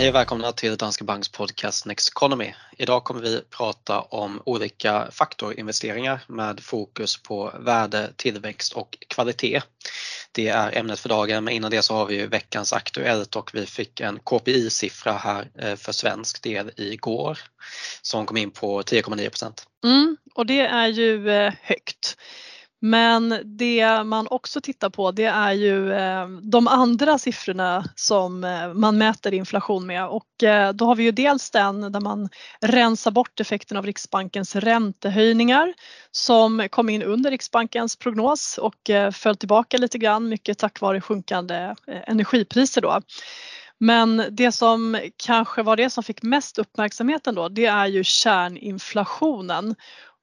Hej och välkomna till Danske Banks podcast Next Economy. Idag kommer vi prata om olika faktorinvesteringar med fokus på värde, tillväxt och kvalitet. Det är ämnet för dagen men innan det så har vi veckans Aktuellt och vi fick en KPI-siffra här eh, för svensk del igår som kom in på 10,9 mm, Och det är ju eh, högt. Men det man också tittar på det är ju eh, de andra siffrorna som eh, man mäter inflation med och eh, då har vi ju dels den där man rensar bort effekten av Riksbankens räntehöjningar som kom in under Riksbankens prognos och föll tillbaka lite grann mycket tack vare sjunkande energipriser då. Men det som kanske var det som fick mest uppmärksamheten då det är ju kärninflationen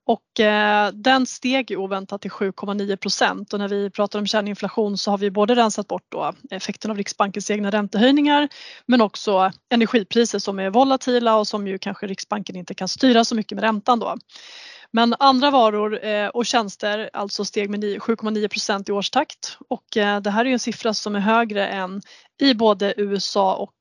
och eh, den steg ju oväntat till 7,9 procent och när vi pratar om kärninflation så har vi både rensat bort då effekten av Riksbankens egna räntehöjningar men också energipriser som är volatila och som ju kanske Riksbanken inte kan styra så mycket med räntan då. Men andra varor eh, och tjänster alltså steg med 7,9 procent i årstakt och eh, det här är en siffra som är högre än i både USA och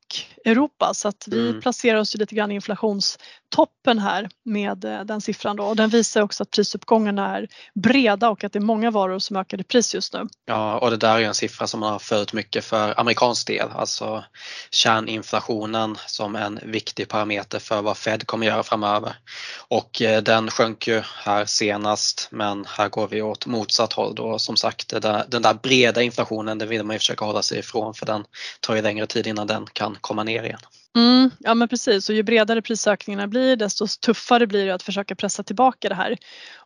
Europa så att vi mm. placerar oss lite grann i inflationstoppen här med eh, den siffran då och den visar också att prisuppgångarna är breda och att det är många varor som ökar i pris just nu. Ja och det där är en siffra som man har följt mycket för amerikansk del, alltså kärninflationen som en viktig parameter för vad Fed kommer göra framöver. Och eh, den sjönk ju här senast men här går vi åt motsatt håll då som sagt den där breda inflationen den vill man ju försöka hålla sig ifrån för den tar ju längre tid innan den kan komma ner igen. Mm, ja men precis och ju bredare prisökningarna blir desto tuffare blir det att försöka pressa tillbaka det här.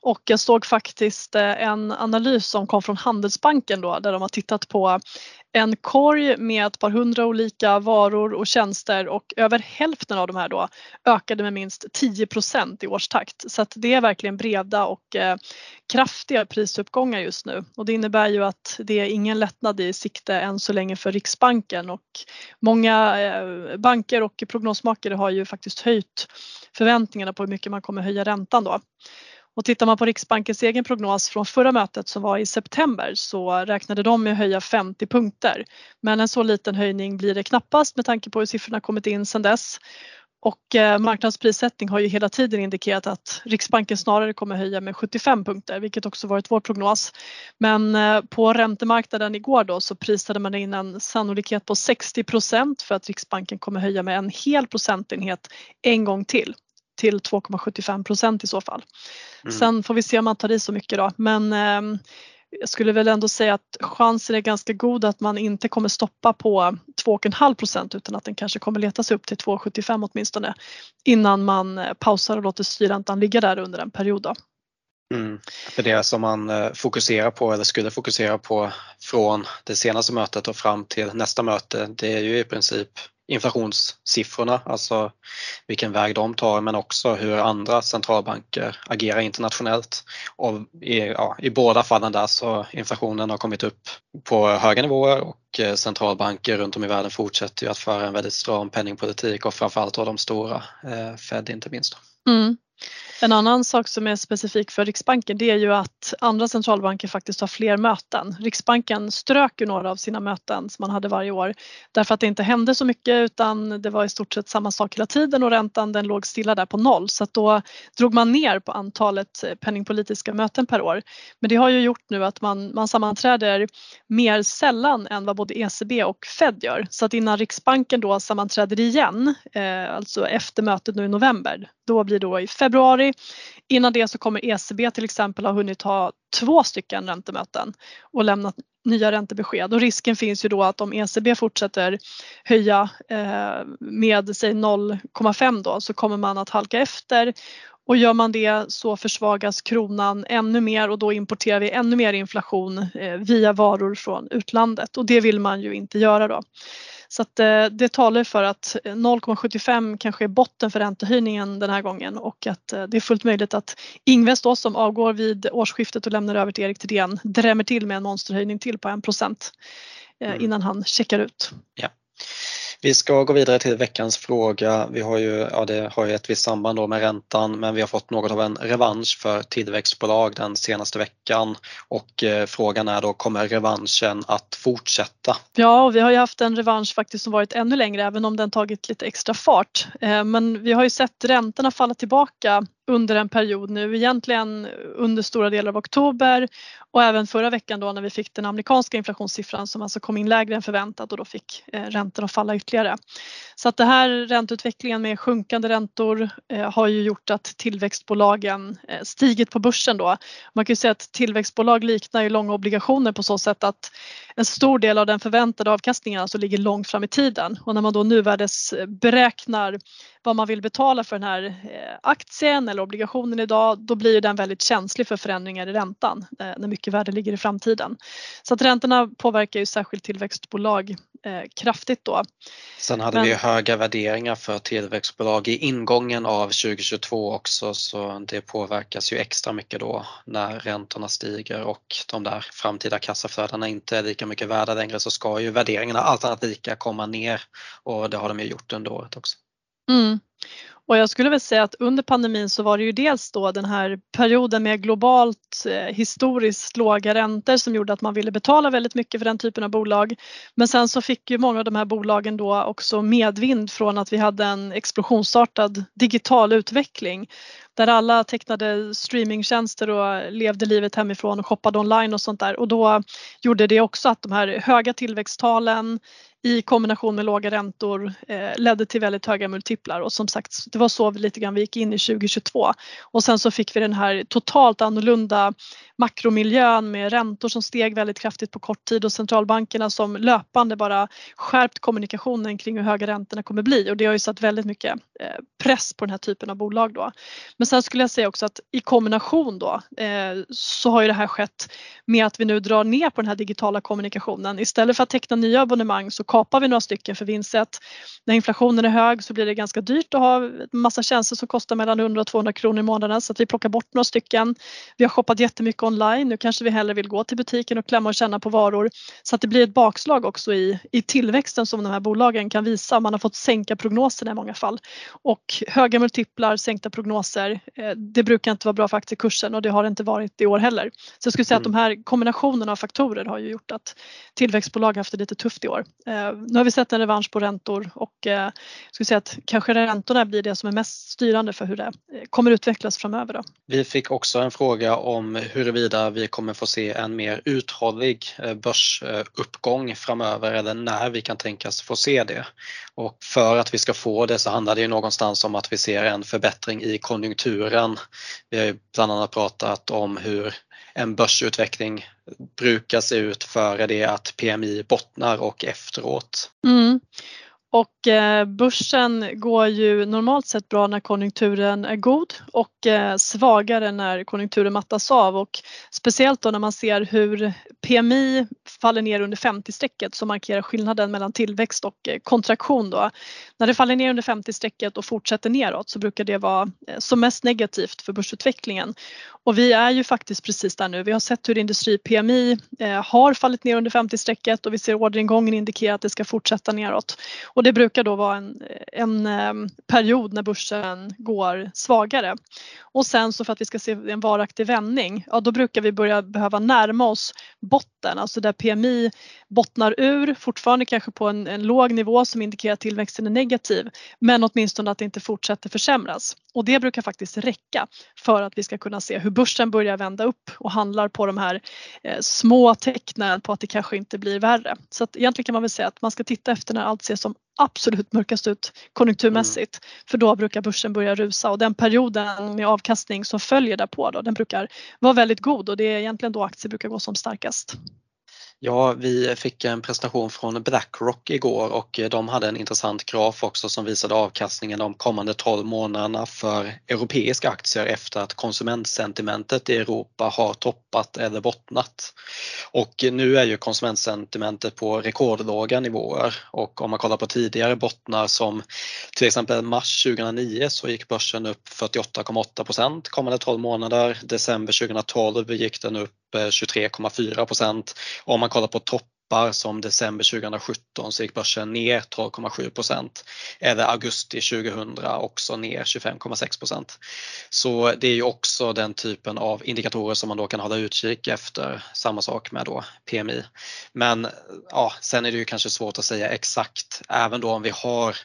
Och jag såg faktiskt eh, en analys som kom från Handelsbanken då där de har tittat på en korg med ett par hundra olika varor och tjänster och över hälften av de här då ökade med minst 10% i årstakt. Så att det är verkligen breda och eh, kraftiga prisuppgångar just nu och det innebär ju att det är ingen lättnad i sikte än så länge för Riksbanken och många eh, banker och prognosmakare har ju faktiskt höjt förväntningarna på hur mycket man kommer höja räntan då. Och tittar man på Riksbankens egen prognos från förra mötet som var i september så räknade de med att höja 50 punkter. Men en så liten höjning blir det knappast med tanke på hur siffrorna kommit in sedan dess. Och eh, marknadsprissättning har ju hela tiden indikerat att Riksbanken snarare kommer höja med 75 punkter, vilket också varit vår prognos. Men eh, på räntemarknaden igår då så prisade man in en sannolikhet på 60 procent för att Riksbanken kommer höja med en hel procentenhet en gång till till 2,75 procent i så fall. Mm. Sen får vi se om man tar i så mycket då men eh, jag skulle väl ändå säga att chansen är ganska god att man inte kommer stoppa på 2,5 procent utan att den kanske kommer leta sig upp till 2,75 åtminstone innan man eh, pausar och låter styrräntan ligga där under en period. Då. Mm. För det som man eh, fokuserar på eller skulle fokusera på från det senaste mötet och fram till nästa möte det är ju i princip inflationssiffrorna, alltså vilken väg de tar men också hur andra centralbanker agerar internationellt. Och i, ja, i båda fallen där så inflationen har kommit upp på höga nivåer och eh, centralbanker runt om i världen fortsätter ju att föra en väldigt stram penningpolitik och framförallt då de stora, eh, Fed inte minst. Mm. En annan sak som är specifik för Riksbanken det är ju att andra centralbanker faktiskt har fler möten. Riksbanken strök ju några av sina möten som man hade varje år därför att det inte hände så mycket utan det var i stort sett samma sak hela tiden och räntan den låg stilla där på noll så att då drog man ner på antalet eh, penningpolitiska möten per år. Men det har ju gjort nu att man, man sammanträder mer sällan än vad både ECB och Fed gör så att innan Riksbanken då sammanträder igen, eh, alltså efter mötet nu i november, då blir då i februari. Innan det så kommer ECB till exempel ha hunnit ha två stycken räntemöten och lämnat nya räntebesked. Och risken finns ju då att om ECB fortsätter höja eh, med säg 0,5 då så kommer man att halka efter. Och gör man det så försvagas kronan ännu mer och då importerar vi ännu mer inflation eh, via varor från utlandet. Och det vill man ju inte göra då. Så att eh, det talar för att 0,75 kanske är botten för räntehöjningen den här gången och att eh, det är fullt möjligt att Ingves då som avgår vid årsskiftet och lämnar över till Erik Thedéen drämmer till med en monsterhöjning till på 1 procent mm. innan han checkar ut. Ja. Vi ska gå vidare till veckans fråga. Vi har ju, ja det har ju ett visst samband då med räntan men vi har fått något av en revansch för tillväxtbolag den senaste veckan och eh, frågan är då kommer revanschen att fortsätta? Ja, vi har ju haft en revansch faktiskt som varit ännu längre även om den tagit lite extra fart. Eh, men vi har ju sett räntorna falla tillbaka under en period nu, egentligen under stora delar av oktober och även förra veckan då när vi fick den amerikanska inflationssiffran som alltså kom in lägre än förväntat och då fick eh, räntorna falla ytterligare. Så att det här ränteutvecklingen med sjunkande räntor eh, har ju gjort att tillväxtbolagen eh, stigit på börsen då. Man kan ju säga att tillväxtbolag liknar ju långa obligationer på så sätt att en stor del av den förväntade avkastningen alltså ligger långt fram i tiden och när man då nuvärdesberäknar eh, vad man vill betala för den här eh, aktien eller obligationen idag, då blir den väldigt känslig för förändringar i räntan när mycket värde ligger i framtiden. Så att räntorna påverkar ju särskilt tillväxtbolag eh, kraftigt då. Sen hade Men, vi höga värderingar för tillväxtbolag i ingången av 2022 också så det påverkas ju extra mycket då när räntorna stiger och de där framtida kassaflödena inte är lika mycket värda längre så ska ju värderingarna allt annat lika komma ner och det har de ju gjort under året också. Mm. Och jag skulle väl säga att under pandemin så var det ju dels då den här perioden med globalt eh, historiskt låga räntor som gjorde att man ville betala väldigt mycket för den typen av bolag. Men sen så fick ju många av de här bolagen då också medvind från att vi hade en explosionsartad digital utveckling där alla tecknade streamingtjänster och levde livet hemifrån och shoppade online och sånt där och då gjorde det också att de här höga tillväxttalen i kombination med låga räntor eh, ledde till väldigt höga multiplar och som sagt det var så vi lite grann vi gick in i 2022 och sen så fick vi den här totalt annorlunda makromiljön med räntor som steg väldigt kraftigt på kort tid och centralbankerna som löpande bara skärpt kommunikationen kring hur höga räntorna kommer bli och det har ju satt väldigt mycket eh, press på den här typen av bolag då. Men sen skulle jag säga också att i kombination då eh, så har ju det här skett med att vi nu drar ner på den här digitala kommunikationen. Istället för att teckna nya abonnemang så kapar vi några stycken för Vincent. När inflationen är hög så blir det ganska dyrt att ha massa tjänster som kostar mellan 100 och 200 kronor i månaden så att vi plockar bort några stycken. Vi har shoppat jättemycket online. Nu kanske vi hellre vill gå till butiken och klämma och känna på varor så att det blir ett bakslag också i, i tillväxten som de här bolagen kan visa. Man har fått sänka prognoserna i många fall och höga multiplar, sänkta prognoser. Eh, det brukar inte vara bra för aktiekursen och det har det inte varit i år heller. Så jag skulle säga mm. att de här kombinationerna av faktorer har ju gjort att tillväxtbolag haft det lite tufft i år. Eh, nu har vi sett en revansch på räntor och eh, jag skulle säga att kanske räntorna blir det som är mest styrande för hur det eh, kommer utvecklas framöver. Då. Vi fick också en fråga om huruvida vi kommer få se en mer uthållig eh, börsuppgång framöver eller när vi kan tänkas få se det. Och för att vi ska få det så handlar det ju någonstans om att vi ser en förbättring i konjunkturen. Vi har ju bland annat pratat om hur en börsutveckling brukar se ut före det att PMI bottnar och efteråt. Mm. Och eh, börsen går ju normalt sett bra när konjunkturen är god och eh, svagare när konjunkturen mattas av och speciellt då när man ser hur PMI faller ner under 50-strecket som markerar skillnaden mellan tillväxt och eh, kontraktion då. När det faller ner under 50-strecket och fortsätter neråt så brukar det vara som mest negativt för börsutvecklingen. Och vi är ju faktiskt precis där nu. Vi har sett hur industri-PMI har fallit ner under 50-strecket och vi ser orderingången indikera att det ska fortsätta neråt. Och det brukar då vara en, en period när börsen går svagare. Och sen så för att vi ska se en varaktig vändning, ja då brukar vi börja behöva närma oss botten, alltså där PMI bottnar ur, fortfarande kanske på en, en låg nivå som indikerar att tillväxten är negativ, men åtminstone att det inte fortsätter försämras. Och det brukar faktiskt räcka för att vi ska kunna se hur börsen börjar vända upp och handlar på de här eh, små tecknen på att det kanske inte blir värre. Så att egentligen kan man väl säga att man ska titta efter när allt ser som absolut mörkast ut konjunkturmässigt. Mm. För då brukar börsen börja rusa och den perioden med avkastning som följer därpå då, den brukar vara väldigt god och det är egentligen då aktier brukar gå som starkast. Ja, vi fick en presentation från Blackrock igår och eh, de hade en intressant graf också som visade avkastningen de kommande 12 månaderna för europeiska aktier efter att konsumentsentimentet i Europa har toppat eller bottnat. Och nu är ju konsumentsentimentet på rekordlåga nivåer och om man kollar på tidigare bottnar som till exempel mars 2009 så gick börsen upp 48,8% kommande 12 månader. December 2012 gick den upp 23,4 eh, procent. Om man kollar på topp toppar som december 2017 så gick börsen ner 12,7% eller augusti 2000 också ner 25,6% Så det är ju också den typen av indikatorer som man då kan hålla utkik efter. Samma sak med då PMI. Men ja, sen är det ju kanske svårt att säga exakt, även då om vi har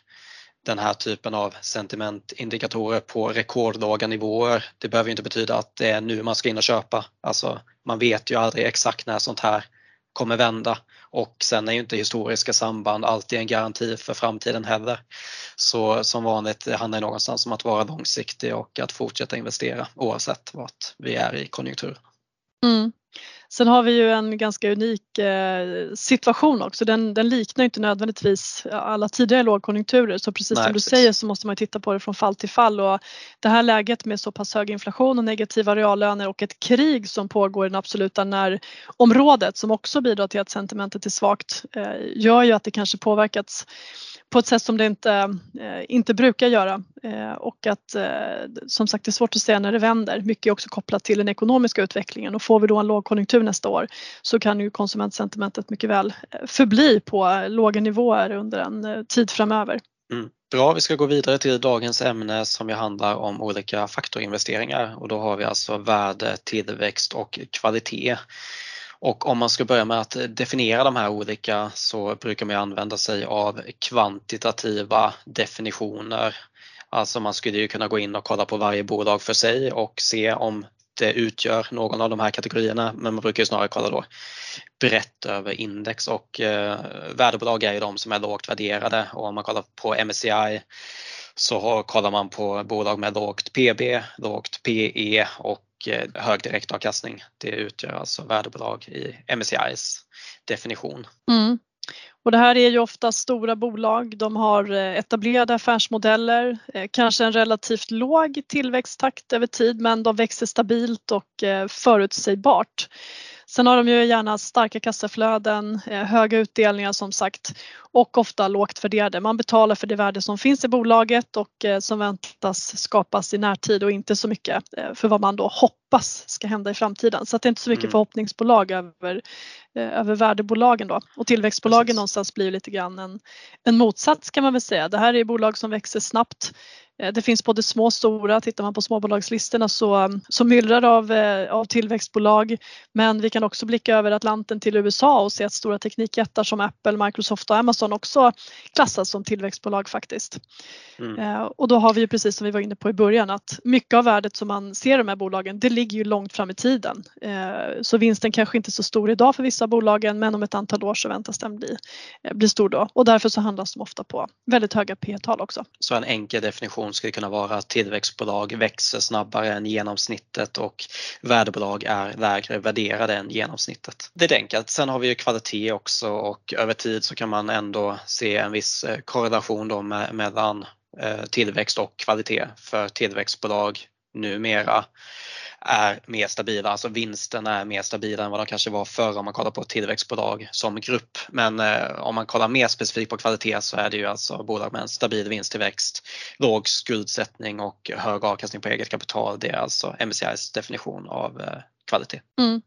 den här typen av sentimentindikatorer på rekordlåga nivåer. Det behöver inte betyda att det är nu man ska in och köpa. Alltså, man vet ju aldrig exakt när sånt här kommer vända och sen är ju inte historiska samband alltid en garanti för framtiden heller. Så som vanligt det handlar det någonstans om att vara långsiktig och att fortsätta investera oavsett vart vi är i konjunkturen. Mm. Sen har vi ju en ganska unik eh, situation också. Den, den, liknar inte nödvändigtvis alla tidigare lågkonjunkturer så precis Nej, som du precis. säger så måste man titta på det från fall till fall och det här läget med så pass hög inflation och negativa reallöner och ett krig som pågår i det absoluta närområdet som också bidrar till att sentimentet är svagt eh, gör ju att det kanske påverkats på ett sätt som det inte, eh, inte brukar göra Eh, och att eh, som sagt det är svårt att säga när det vänder. Mycket är också kopplat till den ekonomiska utvecklingen och får vi då en lågkonjunktur nästa år så kan ju konsumentsentimentet mycket väl eh, förbli på låga nivåer under en tid framöver. Mm. Bra, vi ska gå vidare till dagens ämne som ju handlar om olika faktorinvesteringar och då har vi alltså värde, tillväxt och kvalitet. Och om man ska börja med att definiera de här olika så brukar man använda sig av kvantitativa definitioner. Alltså man skulle ju kunna gå in och kolla på varje bolag för sig och se om det utgör någon av de här kategorierna men man brukar ju snarare kolla då brett över index och eh, värdebolag är ju de som är lågt värderade och om man kollar på MSCI så har, kollar man på bolag med lågt PB, lågt PE och Eh, hög direktavkastning. Det utgör alltså värdebolag i MSCIs definition. Mm. Och det här är ju ofta stora bolag, de har eh, etablerade affärsmodeller, eh, kanske en relativt låg tillväxttakt över tid men de växer stabilt och eh, förutsägbart. Sen har de ju gärna starka kassaflöden, höga utdelningar som sagt och ofta lågt värderade. Man betalar för det värde som finns i bolaget och eh, som väntas skapas i närtid och inte så mycket eh, för vad man då hoppas ska hända i framtiden. Så det är inte så mycket mm. förhoppningsbolag över, eh, över värdebolagen då. Och tillväxtbolagen Precis. någonstans blir lite grann en, en motsats kan man väl säga. Det här är bolag som växer snabbt det finns både små och stora. Tittar man på småbolagslistorna så, så myllrar det av, av tillväxtbolag. Men vi kan också blicka över Atlanten till USA och se att stora teknikjättar som Apple, Microsoft och Amazon också klassas som tillväxtbolag faktiskt. Mm. Eh, och då har vi ju precis som vi var inne på i början att mycket av värdet som man ser i de här bolagen det ligger ju långt fram i tiden. Eh, så vinsten kanske inte är så stor idag för vissa av bolagen men om ett antal år så väntas den bli, eh, bli stor då och därför så handlas de ofta på väldigt höga P-tal också. Så en enkel definition skulle kunna vara att tillväxtbolag växer snabbare än genomsnittet och värdebolag är lägre värderade än genomsnittet. Det är enkelt. Sen har vi ju kvalitet också och över tid så kan man ändå se en viss eh, korrelation då mellan eh, tillväxt och kvalitet för tillväxtbolag numera är mer stabila, alltså vinsterna är mer stabila än vad de kanske var förr om man kollar på tillväxtbolag som grupp. Men eh, om man kollar mer specifikt på kvalitet så är det ju alltså bolag med en stabil vinsttillväxt, låg skuldsättning och hög avkastning på eget kapital. Det är alltså MSCIs definition av eh, kvalitet. Mm.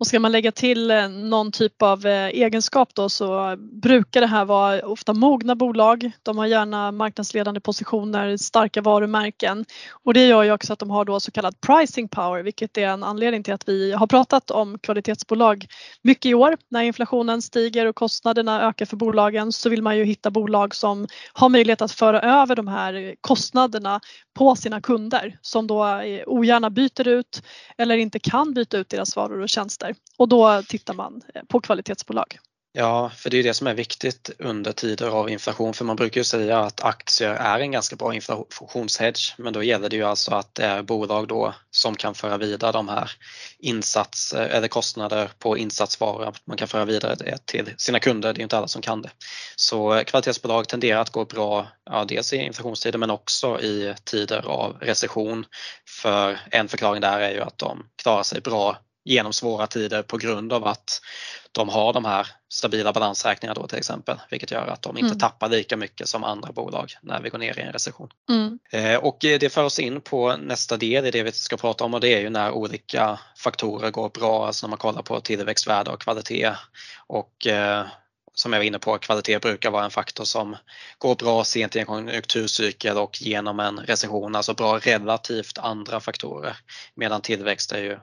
Och ska man lägga till eh, någon typ av eh, egenskap då så brukar det här vara ofta mogna bolag. De har gärna marknadsledande positioner, starka varumärken och det gör ju också att de har då så kallad pricing power vilket är en anledning till att vi har pratat om kvalitetsbolag mycket i år. När inflationen stiger och kostnaderna ökar för bolagen så vill man ju hitta bolag som har möjlighet att föra över de här kostnaderna på sina kunder som då eh, ogärna byter ut eller inte kan byta ut deras varor och tjänster och då tittar man eh, på kvalitetsbolag. Ja, för det är det som är viktigt under tider av inflation. För man brukar ju säga att aktier är en ganska bra inflationshedge. Men då gäller det ju alltså att det är bolag då som kan föra vidare de här insats eh, eller kostnader på insatsvaror. Att man kan föra vidare det till sina kunder. Det är inte alla som kan det. Så eh, kvalitetsbolag tenderar att gå bra, ja, dels i inflationstider men också i tider av recession. För en förklaring där är ju att de klarar sig bra genom svåra tider på grund av att de har de här stabila balansräkningarna då till exempel, vilket gör att de inte mm. tappar lika mycket som andra bolag när vi går ner i en recession. Mm. Eh, och det för oss in på nästa del i det vi ska prata om och det är ju när olika faktorer går bra, alltså när man kollar på tillväxtvärde och kvalitet och eh, som jag var inne på, kvalitet brukar vara en faktor som går bra sent i en konjunkturcykel och genom en recession, alltså bra relativt andra faktorer. Medan tillväxt är ju,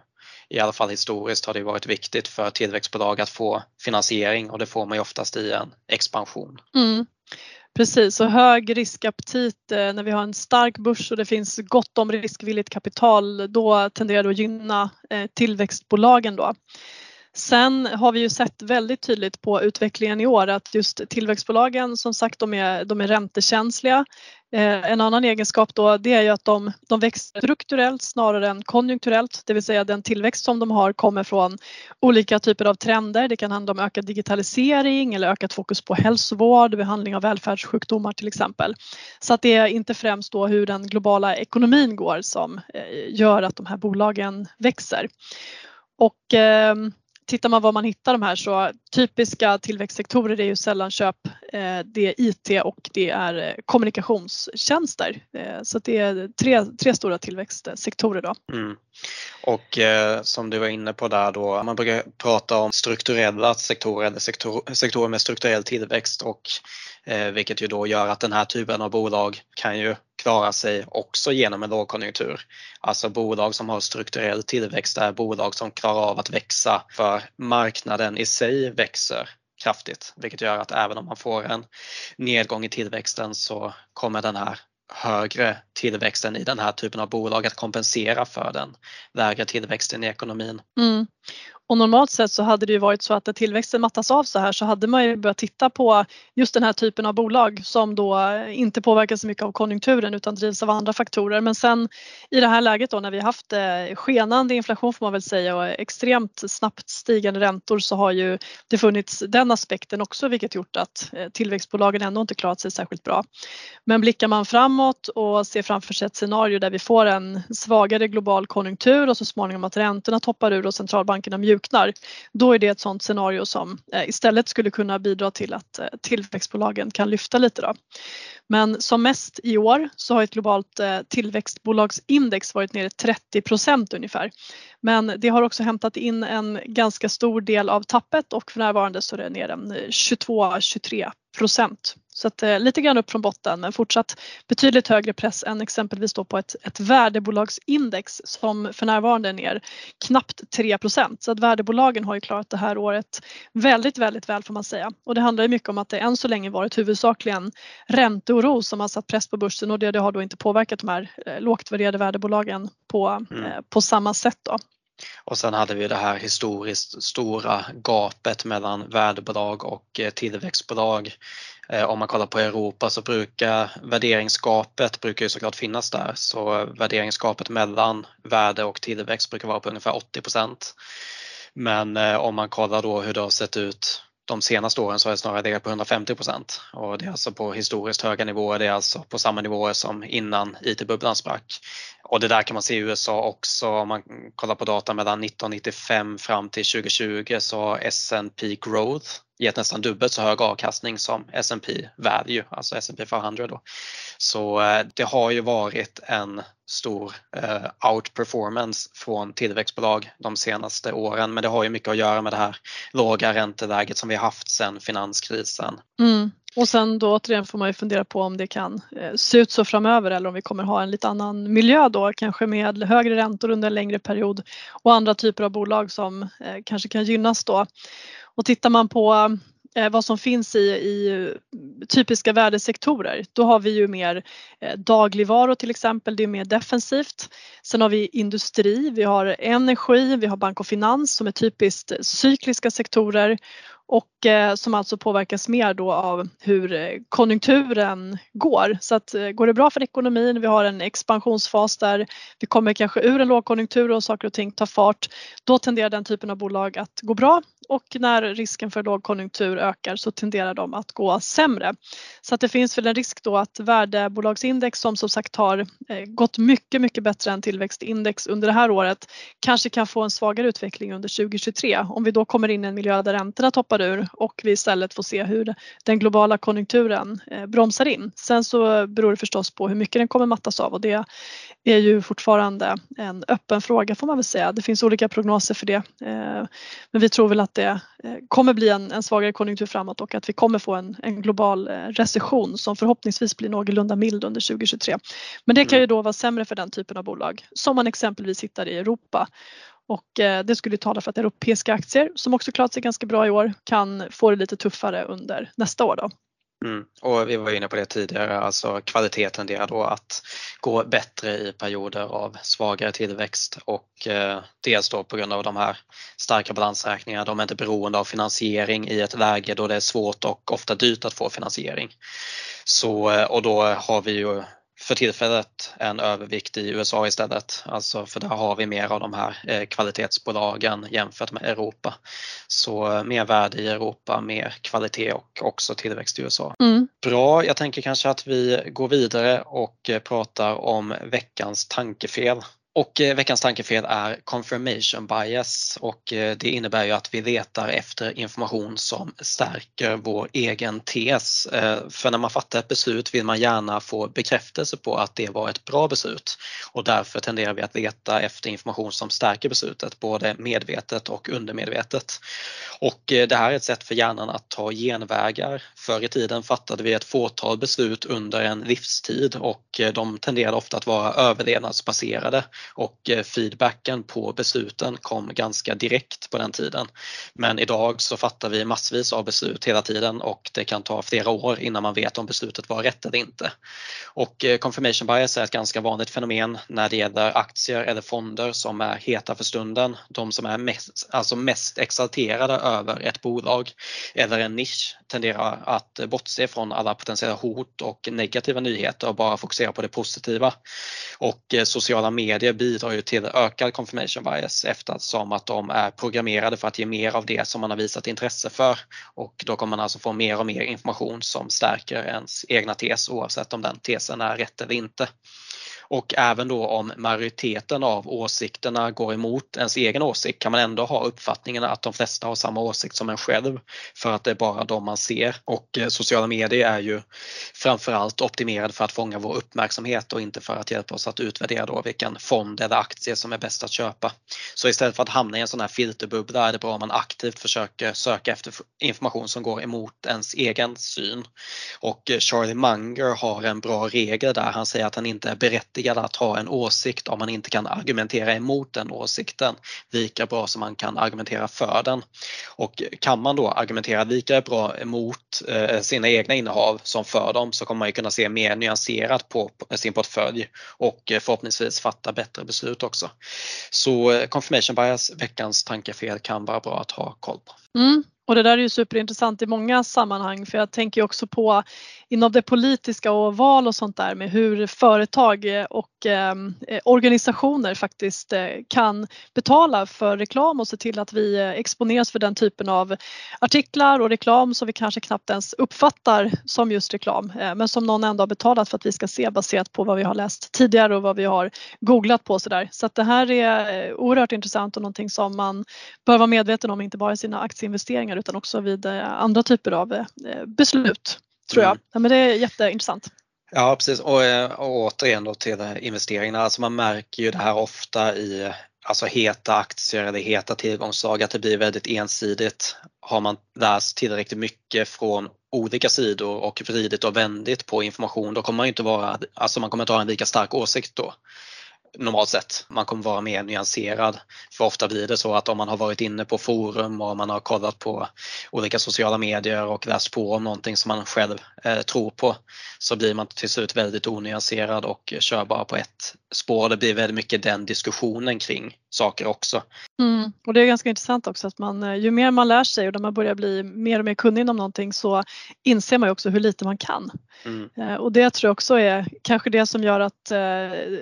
i alla fall historiskt har det varit viktigt för tillväxtbolag att få finansiering och det får man ju oftast i en expansion. Mm. Precis, och hög riskaptit eh, när vi har en stark börs och det finns gott om riskvilligt kapital då tenderar det att gynna eh, tillväxtbolagen då. Sen har vi ju sett väldigt tydligt på utvecklingen i år att just tillväxtbolagen som sagt de är, de är räntekänsliga. Eh, en annan egenskap då det är ju att de, de växer strukturellt snarare än konjunkturellt, det vill säga den tillväxt som de har kommer från olika typer av trender. Det kan handla om ökad digitalisering eller ökat fokus på hälsovård, behandling av välfärdssjukdomar till exempel. Så att det är inte främst då hur den globala ekonomin går som eh, gör att de här bolagen växer. Och eh, tittar man var man hittar de här så typiska tillväxtsektorer är ju sällanköp, eh, det är IT och det är eh, kommunikationstjänster. Eh, så det är tre, tre stora tillväxtsektorer då. Mm. Och eh, som du var inne på där då, man brukar prata om strukturella sektorer eller sektor, sektorer med strukturell tillväxt och eh, vilket ju då gör att den här typen av bolag kan ju klarar sig också genom en lågkonjunktur. Alltså bolag som har strukturell tillväxt är bolag som klarar av att växa för marknaden i sig växer kraftigt, vilket gör att även om man får en nedgång i tillväxten så kommer den här högre tillväxten i den här typen av bolag att kompensera för den lägre tillväxten i ekonomin. Mm. Och normalt sett så hade det ju varit så att när tillväxten mattas av så här så hade man ju börjat titta på just den här typen av bolag som då eh, inte påverkas så mycket av konjunkturen utan drivs av andra faktorer. Men sen i det här läget då när vi haft eh, skenande inflation får man väl säga och extremt snabbt stigande räntor så har ju det funnits den aspekten också vilket gjort att eh, tillväxtbolagen ändå inte klarat sig särskilt bra. Men blickar man framåt och ser framför sig ett scenario där vi får en svagare global konjunktur och så småningom att räntorna toppar ur och centralbankerna mjukar mjuknar, då är det ett sådant scenario som eh, istället skulle kunna bidra till att eh, tillväxtbolagen kan lyfta lite. Då. Men som mest i år så har ett globalt eh, tillväxtbolagsindex varit nere 30% ungefär. Men det har också hämtat in en ganska stor del av tappet och för närvarande så är det nere 22-23 procent. Så att, eh, lite grann upp från botten men fortsatt betydligt högre press än exempelvis då på ett, ett värdebolagsindex som för närvarande är ner knappt 3% Så att värdebolagen har ju klarat det här året väldigt, väldigt väl får man säga. Och det handlar ju mycket om att det än så länge varit huvudsakligen ränteoro som har satt press på börsen och det, det har då inte påverkat de här eh, lågt värderade värdebolagen på, mm. eh, på samma sätt. Då. Och sen hade vi det här historiskt stora gapet mellan värdebolag och eh, tillväxtbolag. Eh, om man kollar på Europa så brukar värderingsgapet brukar ju såklart finnas där. Så värderingsgapet mellan värde och tillväxt brukar vara på ungefär 80% Men eh, om man kollar då hur det har sett ut de senaste åren så har det snarare legat på 150% och det är alltså på historiskt höga nivåer. Det är alltså på samma nivåer som innan IT-bubblan sprack. Och det där kan man se i USA också. Om man kollar på data mellan 1995 fram till 2020 så har S&P Growth gett nästan dubbelt så hög avkastning som S&P Value, alltså S&P 500 då. Så eh, det har ju varit en stor eh, outperformance från tillväxtbolag de senaste åren men det har ju mycket att göra med det här låga ränteläget som vi haft sedan finanskrisen. Mm. Och sen då återigen får man ju fundera på om det kan eh, se ut så framöver eller om vi kommer ha en lite annan miljö då, kanske med högre räntor under en längre period och andra typer av bolag som eh, kanske kan gynnas då. Och tittar man på eh, vad som finns i, i, typiska värdesektorer, då har vi ju mer eh, dagligvaror till exempel, det är mer defensivt. Sen har vi industri, vi har energi, vi har bank och finans som är typiskt eh, cykliska sektorer och eh, som alltså påverkas mer då av hur eh, konjunkturen går. Så att eh, går det bra för ekonomin, vi har en expansionsfas där. Vi kommer kanske ur en lågkonjunktur och saker och ting tar fart, då tenderar den typen av bolag att gå bra. Och när risken för lågkonjunktur ökar så tenderar de att gå sämre. Så att det finns väl en risk då att värdebolagsindex som som sagt har eh, gått mycket, mycket bättre än tillväxtindex under det här året kanske kan få en svagare utveckling under 2023 om vi då kommer in i en miljö där räntorna toppar ur och vi istället får se hur den globala konjunkturen eh, bromsar in. Sen så beror det förstås på hur mycket den kommer mattas av och det är ju fortfarande en öppen fråga får man väl säga. Det finns olika prognoser för det. Eh, men vi tror väl att det eh, kommer bli en, en svagare konjunktur framåt och att vi kommer få en, en global recession som förhoppningsvis blir någorlunda mild under 2023. Men det kan ju mm. då vara sämre för den typen av bolag som man exempelvis hittar i Europa och eh, det skulle tala för att europeiska aktier som också klarat sig ganska bra i år kan få det lite tuffare under nästa år. Då. Mm. Och vi var inne på det tidigare, alltså kvalitet tenderar då att gå bättre i perioder av svagare tillväxt och eh, dels då på grund av de här starka balansräkningarna, de är inte beroende av finansiering i ett läge då det är svårt och ofta dyrt att få finansiering. Så, eh, och då har vi ju för tillfället en övervikt i USA istället. Alltså för där har vi mer av de här eh, kvalitetsbolagen jämfört med Europa. Så eh, mer värde i Europa, mer kvalitet och också tillväxt i USA. Mm. Bra, jag tänker kanske att vi går vidare och eh, pratar om veckans tankefel. Och eh, veckans tankefel är confirmation bias och eh, det innebär ju att vi letar efter information som stärker vår egen tes. Eh, för när man fattar ett beslut vill man gärna få bekräftelse på att det var ett bra beslut och därför tenderar vi att leta efter information som stärker beslutet både medvetet och undermedvetet. Och det här är ett sätt för hjärnan att ta genvägar. Förr i tiden fattade vi ett fåtal beslut under en livstid och de tenderade ofta att vara överlevnadsbaserade och eh, feedbacken på besluten kom ganska direkt på den tiden. Men idag så fattar vi massvis av beslut hela tiden och det kan ta flera år innan man vet om beslutet var rätt eller inte. Och eh, confirmation bias är ett ganska vanligt fenomen när det gäller aktier eller fonder som är heta för stunden. De som är mest, alltså mest exalterade över ett bolag eller en nisch tenderar att bortse från alla potentiella hot och negativa nyheter och bara fokusera på det positiva. Och eh, sociala medier bidrar ju till ökad confirmation bias eftersom att de är programmerade för att ge mer av det som man har visat intresse för och då kommer man alltså få mer och mer information som stärker ens egna tes oavsett om den tesen är rätt eller inte. Och även då om majoriteten av åsikterna går emot ens egen åsikt kan man ändå ha uppfattningen att de flesta har samma åsikt som en själv för att det är bara de man ser. Och eh, sociala medier är ju framförallt optimerade för att fånga vår uppmärksamhet och inte för att hjälpa oss att utvärdera då vilken fond eller aktie som är bäst att köpa. Så istället för att hamna i en sån här filterbubbla är det bra om man aktivt försöker söka efter information som går emot ens egen syn. Och eh, Charlie Munger har en bra regel där han säger att han inte är berättigad berättigade att ha en åsikt om man inte kan argumentera emot den åsikten lika bra som man kan argumentera för den. Och kan man då argumentera lika bra emot eh, sina egna innehav som för dem så kommer man ju kunna se mer nyanserat på sin portfölj och eh, förhoppningsvis fatta bättre beslut också. Så eh, confirmation bias, veckans tankefel kan vara bra att ha koll på. Mm. Och det där är ju superintressant i många sammanhang för jag tänker också på inom det politiska och val och sånt där med hur företag eh, och ehm, eh, organisationer faktiskt eh, kan betala för reklam och se till att vi eh, exponeras för den typen av artiklar och reklam som vi kanske knappt ens uppfattar som just reklam eh, men som någon ändå har betalat för att vi ska se baserat på vad vi har läst tidigare och vad vi har googlat på sådär. Så att det här är eh, oerhört intressant och någonting som man bör vara medveten om inte bara i sina aktieinvesteringar utan också vid eh, andra typer av beslut tror jag. Mm. Ja, men det är jätteintressant. Ja precis och, eh, och återigen då till investeringarna, alltså man märker ju det här ofta i alltså heta aktier eller heta tillgångsslag att det blir väldigt ensidigt. Har man läst tillräckligt mycket från olika sidor och vridit och vändit på information då kommer man inte vara, alltså man kommer inte ha en lika stark åsikt då. Normalt sett. Man kommer vara mer nyanserad. För ofta blir det så att om man har varit inne på forum och man har kollat på olika sociala medier och läst på om någonting som man själv eh, tror på så blir man till slut väldigt onyanserad och kör bara på ett spår. Det blir väldigt mycket den diskussionen kring saker också. Mm. Och det är ganska intressant också att man, eh, ju mer man lär sig och när man börjar bli mer och mer kunnig inom någonting så inser man ju också hur lite man kan. Mm. Eh, och det tror jag också är kanske det som gör att eh,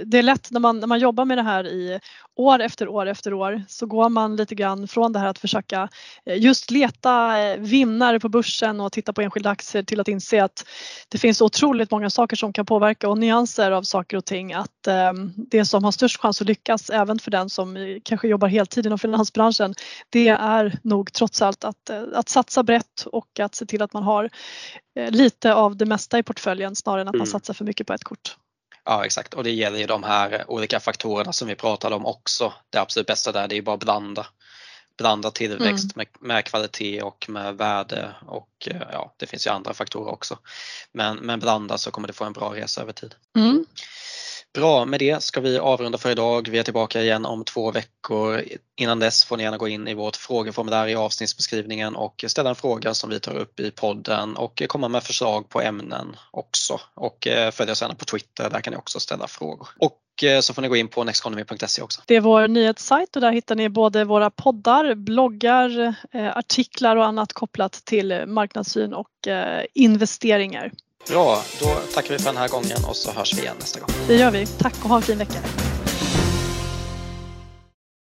det är lätt när man, när man jobbar med det här i år efter år efter år så går man lite grann från det här att försöka just leta vinnare på börsen och titta på enskilda aktier till att inse att det finns otroligt många saker som kan påverka och nyanser av saker och ting. Att det som har störst chans att lyckas även för den som kanske jobbar heltid inom finansbranschen, det är nog trots allt att, eh, att satsa brett och att se till att man har eh, lite av det mesta i portföljen snarare än att mm. man satsar för mycket på ett kort. Ja exakt och det gäller ju de här olika faktorerna som vi pratade om också. Det absolut bästa där det är bara att blanda. Blanda tillväxt mm. med, med, kvalitet och med värde och eh, ja det finns ju andra faktorer också. Men, men blanda så kommer det få en bra resa över tid. Mm. Bra, med det ska vi avrunda för idag. Vi är tillbaka igen om två veckor. Innan dess får ni gärna gå in i vårt frågeformulär i avsnittsbeskrivningen och ställa en fråga som vi tar upp i podden och komma med förslag på ämnen också. Och eh, följ oss gärna på Twitter, där kan ni också ställa frågor. Och eh, så får ni gå in på nexteconomy.se också. Det är vår nyhetssajt och där hittar ni både våra poddar, bloggar, eh, artiklar och annat kopplat till marknadssyn och investeringar. Bra, då tackar vi för den här gången och så hörs vi igen nästa gång. Det gör vi. Tack och ha en fin vecka.